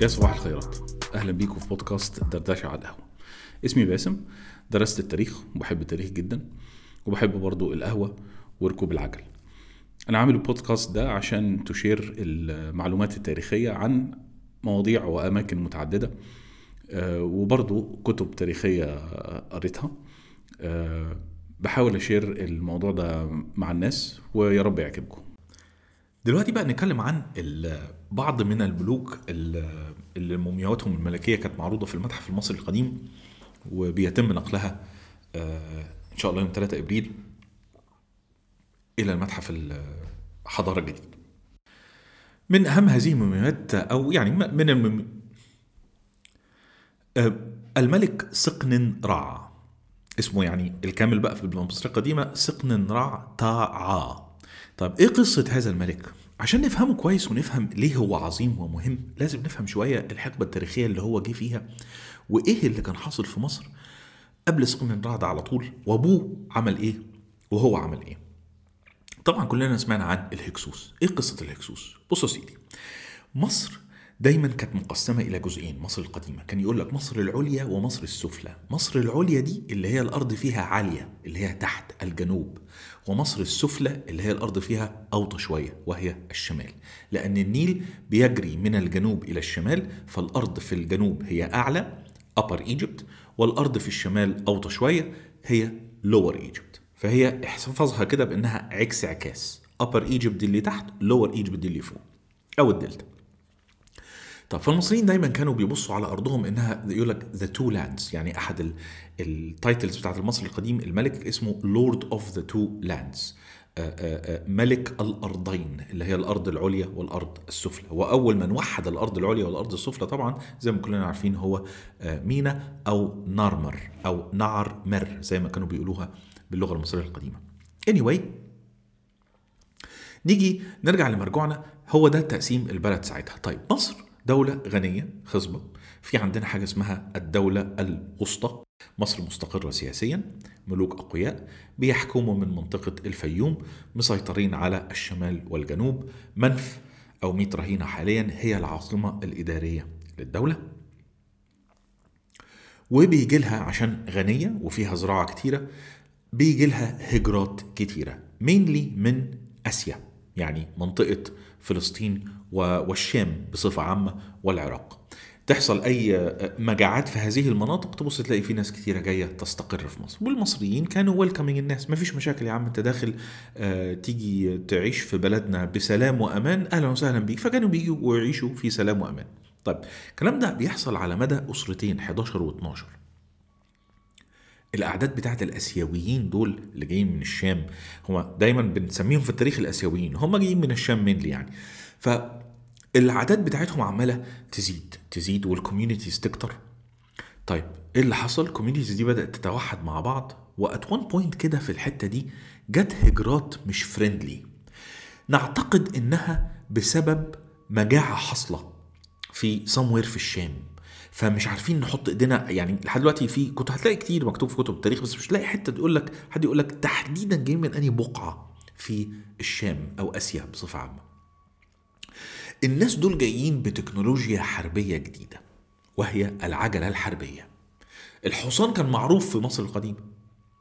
يا صباح الخيرات. أهلا بيكم في بودكاست دردشة على القهوة. اسمي باسم درست التاريخ وبحب التاريخ جدا وبحب برضو القهوة وركوب العجل. أنا عامل البودكاست ده عشان تشير المعلومات التاريخية عن مواضيع وأماكن متعددة آه، وبرضو كتب تاريخية قريتها. آه، بحاول أشير الموضوع ده مع الناس ويا رب يعجبكم. دلوقتي بقى نتكلم عن بعض من الملوك ال- اللي مومياواتهم الملكية كانت معروضة في المتحف المصري القديم وبيتم نقلها آه، إن شاء الله يوم 3 إبريل إلى المتحف الحضارة الجديد. من أهم هذه المومياوات أو يعني من المم... آه، الملك سقن رع اسمه يعني الكامل بقى في المصرية القديمة سقن رع تاعا طيب إيه قصة هذا الملك؟ عشان نفهمه كويس ونفهم ليه هو عظيم ومهم لازم نفهم شوية الحقبة التاريخية اللي هو جه فيها وإيه اللي كان حاصل في مصر قبل سقن رع ده على طول وأبوه عمل إيه وهو عمل إيه. طبعا كلنا سمعنا عن الهكسوس. إيه قصة الهكسوس؟ بصوا يا سيدي مصر دايما كانت مقسمة إلى جزئين مصر القديمة. كان يقول لك مصر العليا ومصر السفلى. مصر العليا دي اللي هي الأرض فيها عالية اللي هي تحت الجنوب. ومصر السفلى اللي هي الأرض فيها أوطى شوية وهي الشمال. لأن النيل بيجري من الجنوب إلى الشمال فالأرض في الجنوب هي أعلى Upper Egypt والأرض في الشمال أوطى شوية هي Lower Egypt. فهي احفظها كده بأنها عكس عكاس. Egypt دي اللي تحت Egypt دي اللي فوق. أو الدلتا. طب فالمصريين دايما كانوا بيبصوا على أرضهم إنها يقول لك the Two Lands يعني أحد ال titles بتاعت المصري القديم الملك اسمه Lord of the Two Lands ملك الأرضين اللي هي الأرض العليا والأرض السفلى. وأول من وحد الأرض العليا والأرض السفلى طبعا زي ما كلنا عارفين هو آه، مينا أو نارمر أو نعر مر زي ما كانوا بيقولوها باللغة المصرية القديمة. Anyway نيجي نرجع لمرجوعنا. هو ده تقسيم البلد ساعتها. طيب مصر دولة غنية خصبة. في عندنا حاجة اسمها الدولة الوسطى. مصر مستقرة سياسيا ملوك أقوياء بيحكموا من منطقة الفيوم مسيطرين على الشمال والجنوب. منف أو ميت رهينة حاليا هي العاصمة الإدارية للدولة. وبيجي لها عشان غنية وفيها زراعة كتيرة بيجي لها هجرات كتيرة مينلي من آسيا يعني منطقة فلسطين والشام بصفة عامة والعراق. تحصل أي مجاعات في هذه المناطق تبص تلاقي في ناس كتيرة جاية تستقر في مصر. والمصريين كانوا ويلكمينج الناس. مفيش مشاكل يا عم أنت داخل آه، تيجي تعيش في بلدنا بسلام وأمان أهلا وسهلا بيك. فكانوا بيجوا ويعيشوا في سلام وأمان. طيب الكلام ده بيحصل على مدى أسرتين 11 و12 الأعداد بتاعت الأسيويين دول اللي جايين من الشام هم دايما بنسميهم في التاريخ الأسيويين. هم جايين من الشام mainly يعني. فالاعداد بتاعتهم عمالة تزيد تزيد وال communities تكتر. طيب إيه اللي حصل؟ ال communities دي بدأت تتوحد مع بعض و at one point كده في الحتة دي جت هجرات مش friendly نعتقد إنها بسبب مجاعة حاصلة في somewhere في الشام. فمش عارفين نحط إيدينا يعني لحد دلوقتي في كنت هتلاقي كتير مكتوب في كتب التاريخ بس مش تلاقي حتة تقول لك حد يقول لك تحديدا جاي من أنهي بقعة في الشام أو آسيا بصفة عامة. الناس دول جايين بتكنولوجيا حربية جديدة وهي العجلة الحربية. الحصان كان معروف في مصر القديمة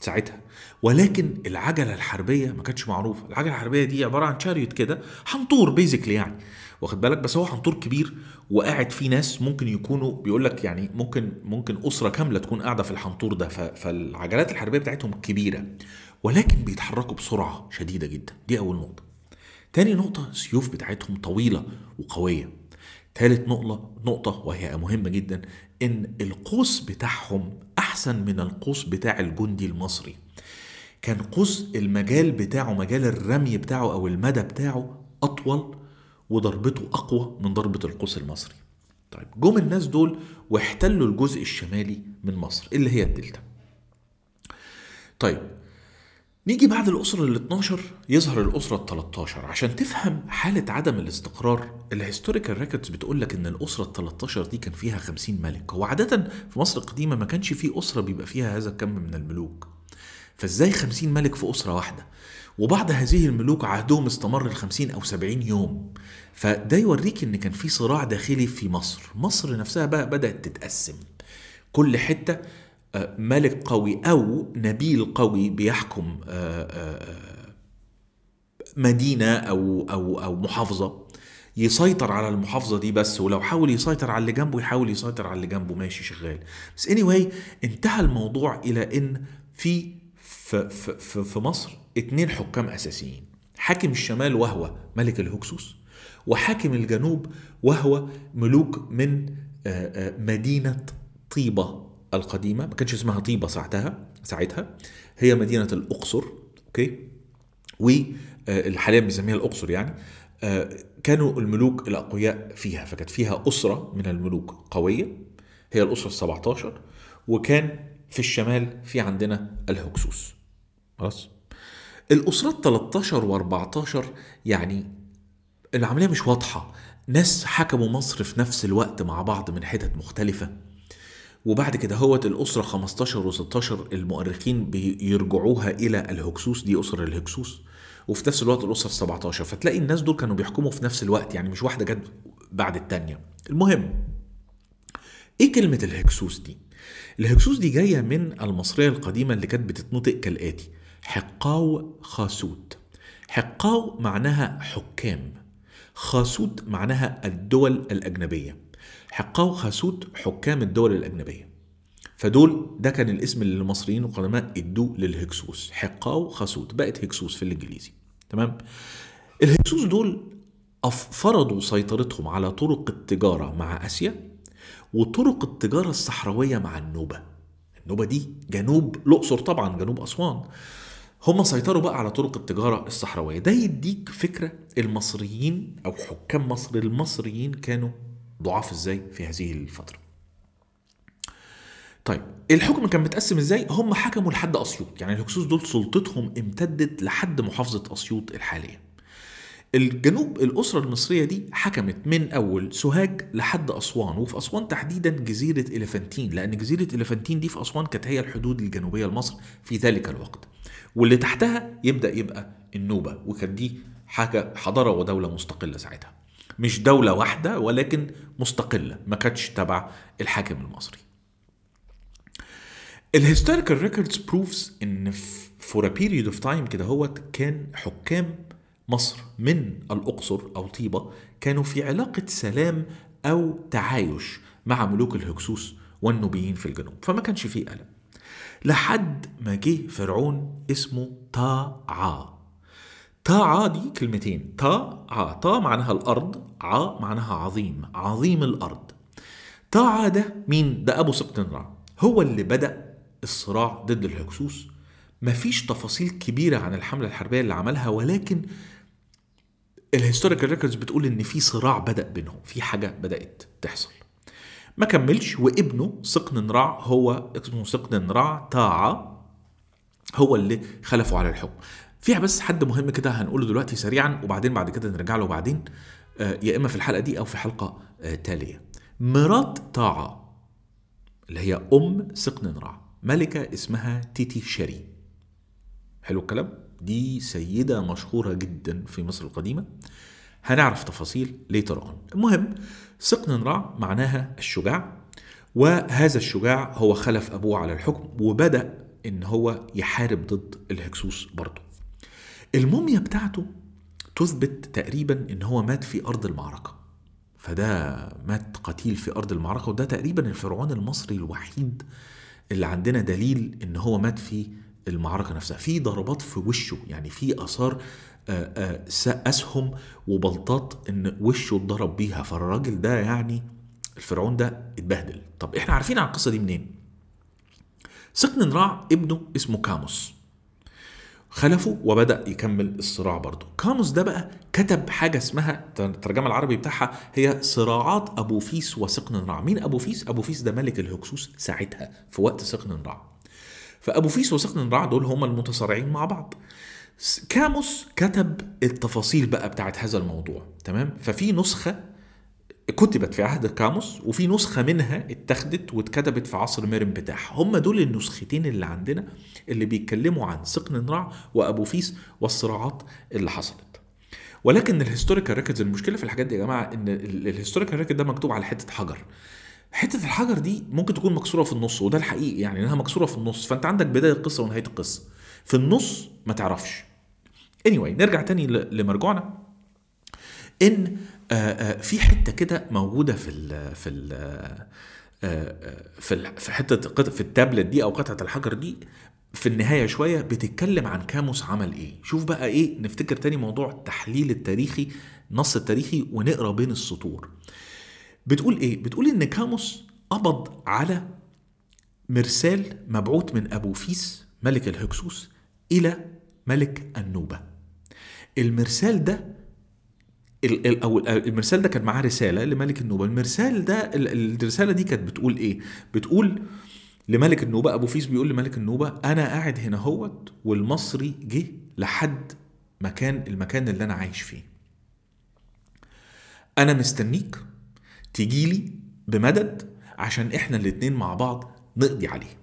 ساعتها ولكن العجلة الحربية ما كانتش معروفة. العجلة الحربية دي عبارة عن شاريوت كده حنطور بيزيكلي يعني. واخد بالك؟ بس هو حنطور كبير وقاعد فيه ناس ممكن يكونوا بيقول لك يعني ممكن ممكن أسرة كاملة تكون قاعدة في الحنطور ده. فالعجلات الحربية بتاعتهم كبيرة ولكن بيتحركوا بسرعة شديدة جدا. دي أول نقطة. تاني نقطة السيوف بتاعتهم طويلة وقوية. تالت نقطة نقطة وهي مهمة جدا إن القوس بتاعهم أحسن من القوس بتاع الجندي المصري. كان قوس المجال بتاعه مجال الرمي بتاعه أو المدى بتاعه أطول وضربته أقوى من ضربة القوس المصري. طيب جم الناس دول واحتلوا الجزء الشمالي من مصر اللي هي الدلتا. طيب نيجي بعد الأسرة ال 12 يظهر الأسرة ال 13 عشان تفهم حالة عدم الاستقرار ال historical records بتقول لك إن الأسرة ال 13 دي كان فيها 50 ملك. هو عادة في مصر القديمة ما كانش في أسرة بيبقى فيها هذا الكم من الملوك. فإزاي 50 ملك في أسرة واحدة؟ وبعض هذه الملوك عهدهم استمر الخمسين أو سبعين يوم. فده يوريك إن كان في صراع داخلي في مصر. مصر نفسها بقى بدأت تتقسم. كل حتة ملك قوي أو نبيل قوي بيحكم آه، آه، مدينة أو أو أو محافظة يسيطر على المحافظة دي بس ولو حاول يسيطر على اللي جنبه يحاول يسيطر على اللي جنبه ماشي شغال. بس anyway انتهى الموضوع إلى إن في في, في, في مصر اتنين حكام أساسيين حاكم الشمال وهو ملك الهكسوس وحاكم الجنوب وهو ملوك من مدينة طيبة. القديمة ما كانش اسمها طيبة ساعتها ساعتها. هي مدينة الأقصر أوكي؟ والحاليا بنسميها الأقصر يعني. كانوا الملوك الأقوياء فيها فكانت فيها أسرة من الملوك قوية. هي الأسرة السبعة عشر وكان في الشمال في عندنا الهكسوس. خلاص؟ الأسرات 13 و14 يعني العملية مش واضحة. ناس حكموا مصر في نفس الوقت مع بعض من حتت مختلفة. وبعد كده هوت الأسرة 15 و16 المؤرخين بيرجعوها إلى الهكسوس دي أسرة الهكسوس وفي نفس الوقت الأسرة 17 فتلاقي الناس دول كانوا بيحكموا في نفس الوقت يعني مش واحدة جت بعد التانية. المهم إيه كلمة الهكسوس دي؟ الهكسوس دي جاية من المصرية القديمة اللي كانت بتتنطق كالآتي حقاو خاسوت. حقاو معناها حكام خاسوت معناها الدول الأجنبية. حقاو خاسوت حكام الدول الأجنبية. فدول ده كان الاسم اللي المصريين القدماء ادوه للهكسوس. حقاو خاسوت بقت هكسوس في الإنجليزي. تمام؟ الهكسوس دول فرضوا سيطرتهم على طرق التجارة مع آسيا وطرق التجارة الصحراوية مع النوبة. النوبة دي جنوب الأقصر طبعا جنوب أسوان. هم سيطروا بقى على طرق التجارة الصحراوية. ده يديك فكرة المصريين أو حكام مصر المصريين كانوا ضعاف إزاي في هذه الفترة. طيب الحكم كان متقسم إزاي؟ هم حكموا لحد أسيوط. يعني الهكسوس دول سلطتهم امتدت لحد محافظة أسيوط الحالية. الجنوب الأسرة المصرية دي حكمت من أول سوهاج لحد أسوان وفي أسوان تحديدا جزيرة إليفانتين لأن جزيرة إليفانتين دي في أسوان كانت هي الحدود الجنوبية لمصر في ذلك الوقت. واللي تحتها يبدأ يبقى النوبة وكانت دي حاجة حضارة ودولة مستقلة ساعتها. مش دولة واحدة ولكن مستقلة ما كانتش تبع الحاكم المصري. ال historical records proves إن for a period of time كده هو كان حكام مصر من الأقصر أو طيبة كانوا في علاقة سلام أو تعايش مع ملوك الهكسوس والنوبيين في الجنوب فما كانش فيه قلق لحد ما جه فرعون اسمه طاعا طاعا دي كلمتين. تا ع تا معناها الأرض ع معناها عظيم. عظيم الأرض. طاعا ده مين؟ ده أبو سقطنرع هو اللي بدأ الصراع ضد الهكسوس. مفيش تفاصيل كبيرة عن الحملة الحربية اللي عملها ولكن ال historical records بتقول إن في صراع بدأ بينهم. في حاجة بدأت تحصل. ما كملش وابنه سقننرع هو اسمه سقننرع طاعا هو اللي خلفه على الحكم. فيها بس حد مهم كده هنقوله دلوقتي سريعا وبعدين بعد كده نرجع له بعدين. آه، يا إما في الحلقة دي أو في حلقة آه، تالية. مرات طاعة اللي هي أم سقننرع ملكة اسمها تيتي شري حلو الكلام؟ دي سيدة مشهورة جدا في مصر القديمة. هنعرف تفاصيل later on المهم سقننرع معناها الشجاع وهذا الشجاع هو خلف أبوه على الحكم وبدأ إن هو يحارب ضد الهكسوس برضه. الموميا بتاعته تثبت تقريبا إن هو مات في أرض المعركة. فده مات قتيل في أرض المعركة وده تقريبا الفرعون المصري الوحيد اللي عندنا دليل إن هو مات في المعركة نفسها. في ضربات في وشه يعني في آثار اسهم وبلطات إن وشه اتضرب بيها. فالراجل ده يعني الفرعون ده اتبهدل. طب إحنا عارفين عن القصة دي منين؟ سقننرع ابنه اسمه كاموس. خلفه وبدأ يكمل الصراع برضه. كاموس ده بقى كتب حاجة اسمها الترجمه العربي بتاعها هي صراعات أبو فيس وسقننرع مين أبو فيس؟ أبو فيس ده ملك الهكسوس ساعتها في وقت سقننرع فأبوفيس وسقننرع دول هم المتصارعين مع بعض. كاموس كتب التفاصيل بقى بتاعت هذا الموضوع تمام؟ ففي نسخة كتبت في عهد كاموس وفي نسخة منها اتخذت واتكتبت في عصر مرنبتاح. هم دول النسختين اللي عندنا اللي بيتكلموا عن سقننرع وأبوفيس والصراعات اللي حصلت. ولكن ال historical records المشكلة في الحاجات دي يا جماعة إن ال historical record ده مكتوب على حتة حجر. حتة الحجر دي ممكن تكون مكسورة في النص وده الحقيقي يعني إنها مكسورة في النص. فأنت عندك بداية القصة ونهاية القصة. في النص ما تعرفش. Anyway نرجع تاني لمرجوعنا. إن آه، آه، في حتة كده موجودة في ال في ال آه، في في حتة في التابلت دي أو قطعة الحجر دي في النهاية شوية بتتكلم عن كاموس عمل إيه. شوف بقى إيه نفتكر تاني موضوع التحليل التاريخي النص التاريخي ونقرأ بين السطور. بتقول إيه؟ بتقول إن كاموس قبض على مرسال مبعوث من أبو فيس ملك الهكسوس إلى ملك النوبة. المرسال ده أو المرسال ده كان معاه رسالة لملك النوبة. المرسال ده الرسالة دي كانت بتقول إيه؟ بتقول لملك النوبة أبو فيس بيقول لملك النوبة أنا قاعد هنا هوت والمصري جه لحد مكان المكان اللي أنا عايش فيه. أنا مستنيك تجيلي بمدد عشان إحنا الاتنين مع بعض نقضي عليه.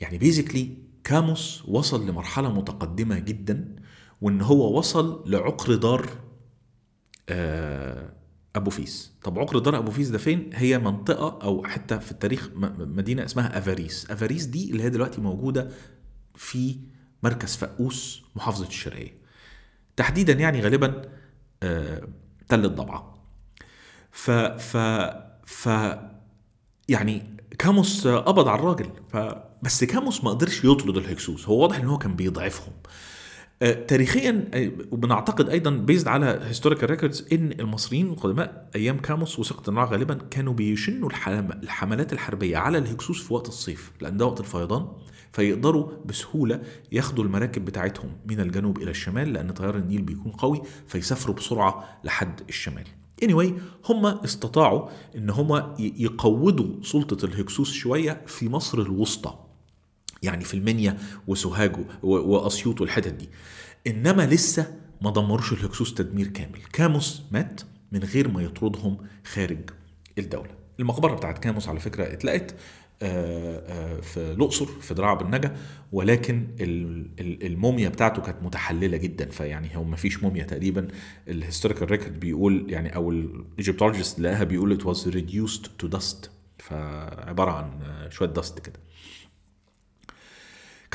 يعني basically كاموس وصل لمرحلة متقدمة جدا وإن هو وصل لعقر دار أبوفيس. طب عقر دار أبوفيس ده فين؟ هي منطقة أو حتى في التاريخ مدينة اسمها أفاريس. أفاريس دي اللي هي دلوقتي موجودة في مركز فقوس محافظة الشرقية. تحديدا يعني غالبا آه، تل الضبعة. ف ف ف يعني كاموس قبض على الراجل. ف بس كاموس ما قدرش يطرد الهكسوس. هو واضح إن هو كان بيضعفهم. آه، تاريخيا آه، وبنعتقد أيضا based على historical records إن المصريين القدماء أيام كاموس وسقننرع غالبا كانوا بيشنوا الحملات الحربية على الهكسوس في وقت الصيف لأن ده وقت الفيضان فيقدروا بسهولة ياخدوا المراكب بتاعتهم من الجنوب إلى الشمال لأن تيار النيل بيكون قوي فيسافروا بسرعة لحد الشمال. anyway هم استطاعوا إن هم يقوضوا سلطة الهكسوس شوية في مصر الوسطى يعني في المنيا وسوهاج واسيوط والحتت دي. إنما لسه ما دمروش الهكسوس تدمير كامل. كاموس مات من غير ما يطردهم خارج الدولة. المقبرة بتاعت كاموس على فكرة اتلقت آه، آه، في الأقصر في دراع أبو النجا ولكن الموميا بتاعته كانت متحللة جدا. فيعني هو ما فيش موميا تقريبا. ال historical record بيقول يعني أو ال Egyptologist لقاها بيقول it was reduced to dust فعبارة عن شوية dust كده.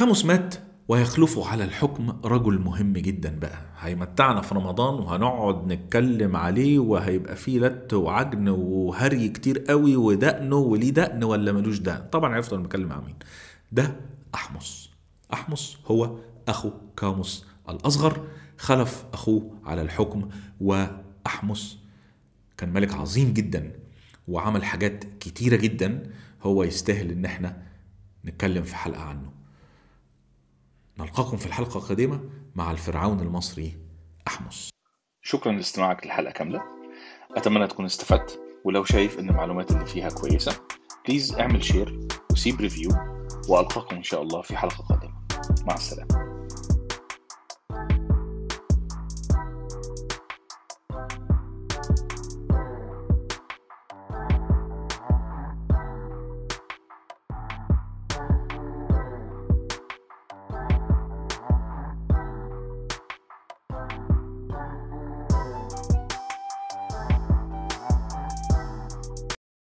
كاموس مات ويخلفه على الحكم رجل مهم جدا بقى. هيمتعنا في رمضان وهنقعد نتكلم عليه وهيبقى فيه لت وعجن وهري كتير قوي ودقنه وليه دقن ولا ملوش دقن. طبعا عرفتوا أنا بتكلم عن مين. ده احمس احمس هو أخو كاموس الأصغر. خلف أخوه على الحكم واحمس كان ملك عظيم جدا وعمل حاجات كتيرة جدا. هو يستاهل إن إحنا نتكلم في حلقة عنه. نلقاكم في الحلقة القادمة مع الفرعون المصري أحمس. شكرا لاستماعك للحلقة كاملة. أتمنى تكون استفدت. ولو شايف إن المعلومات اللي فيها كويسة please اعمل share وسيب review وألقاكم إن شاء الله في حلقة قادمة. مع السلامة.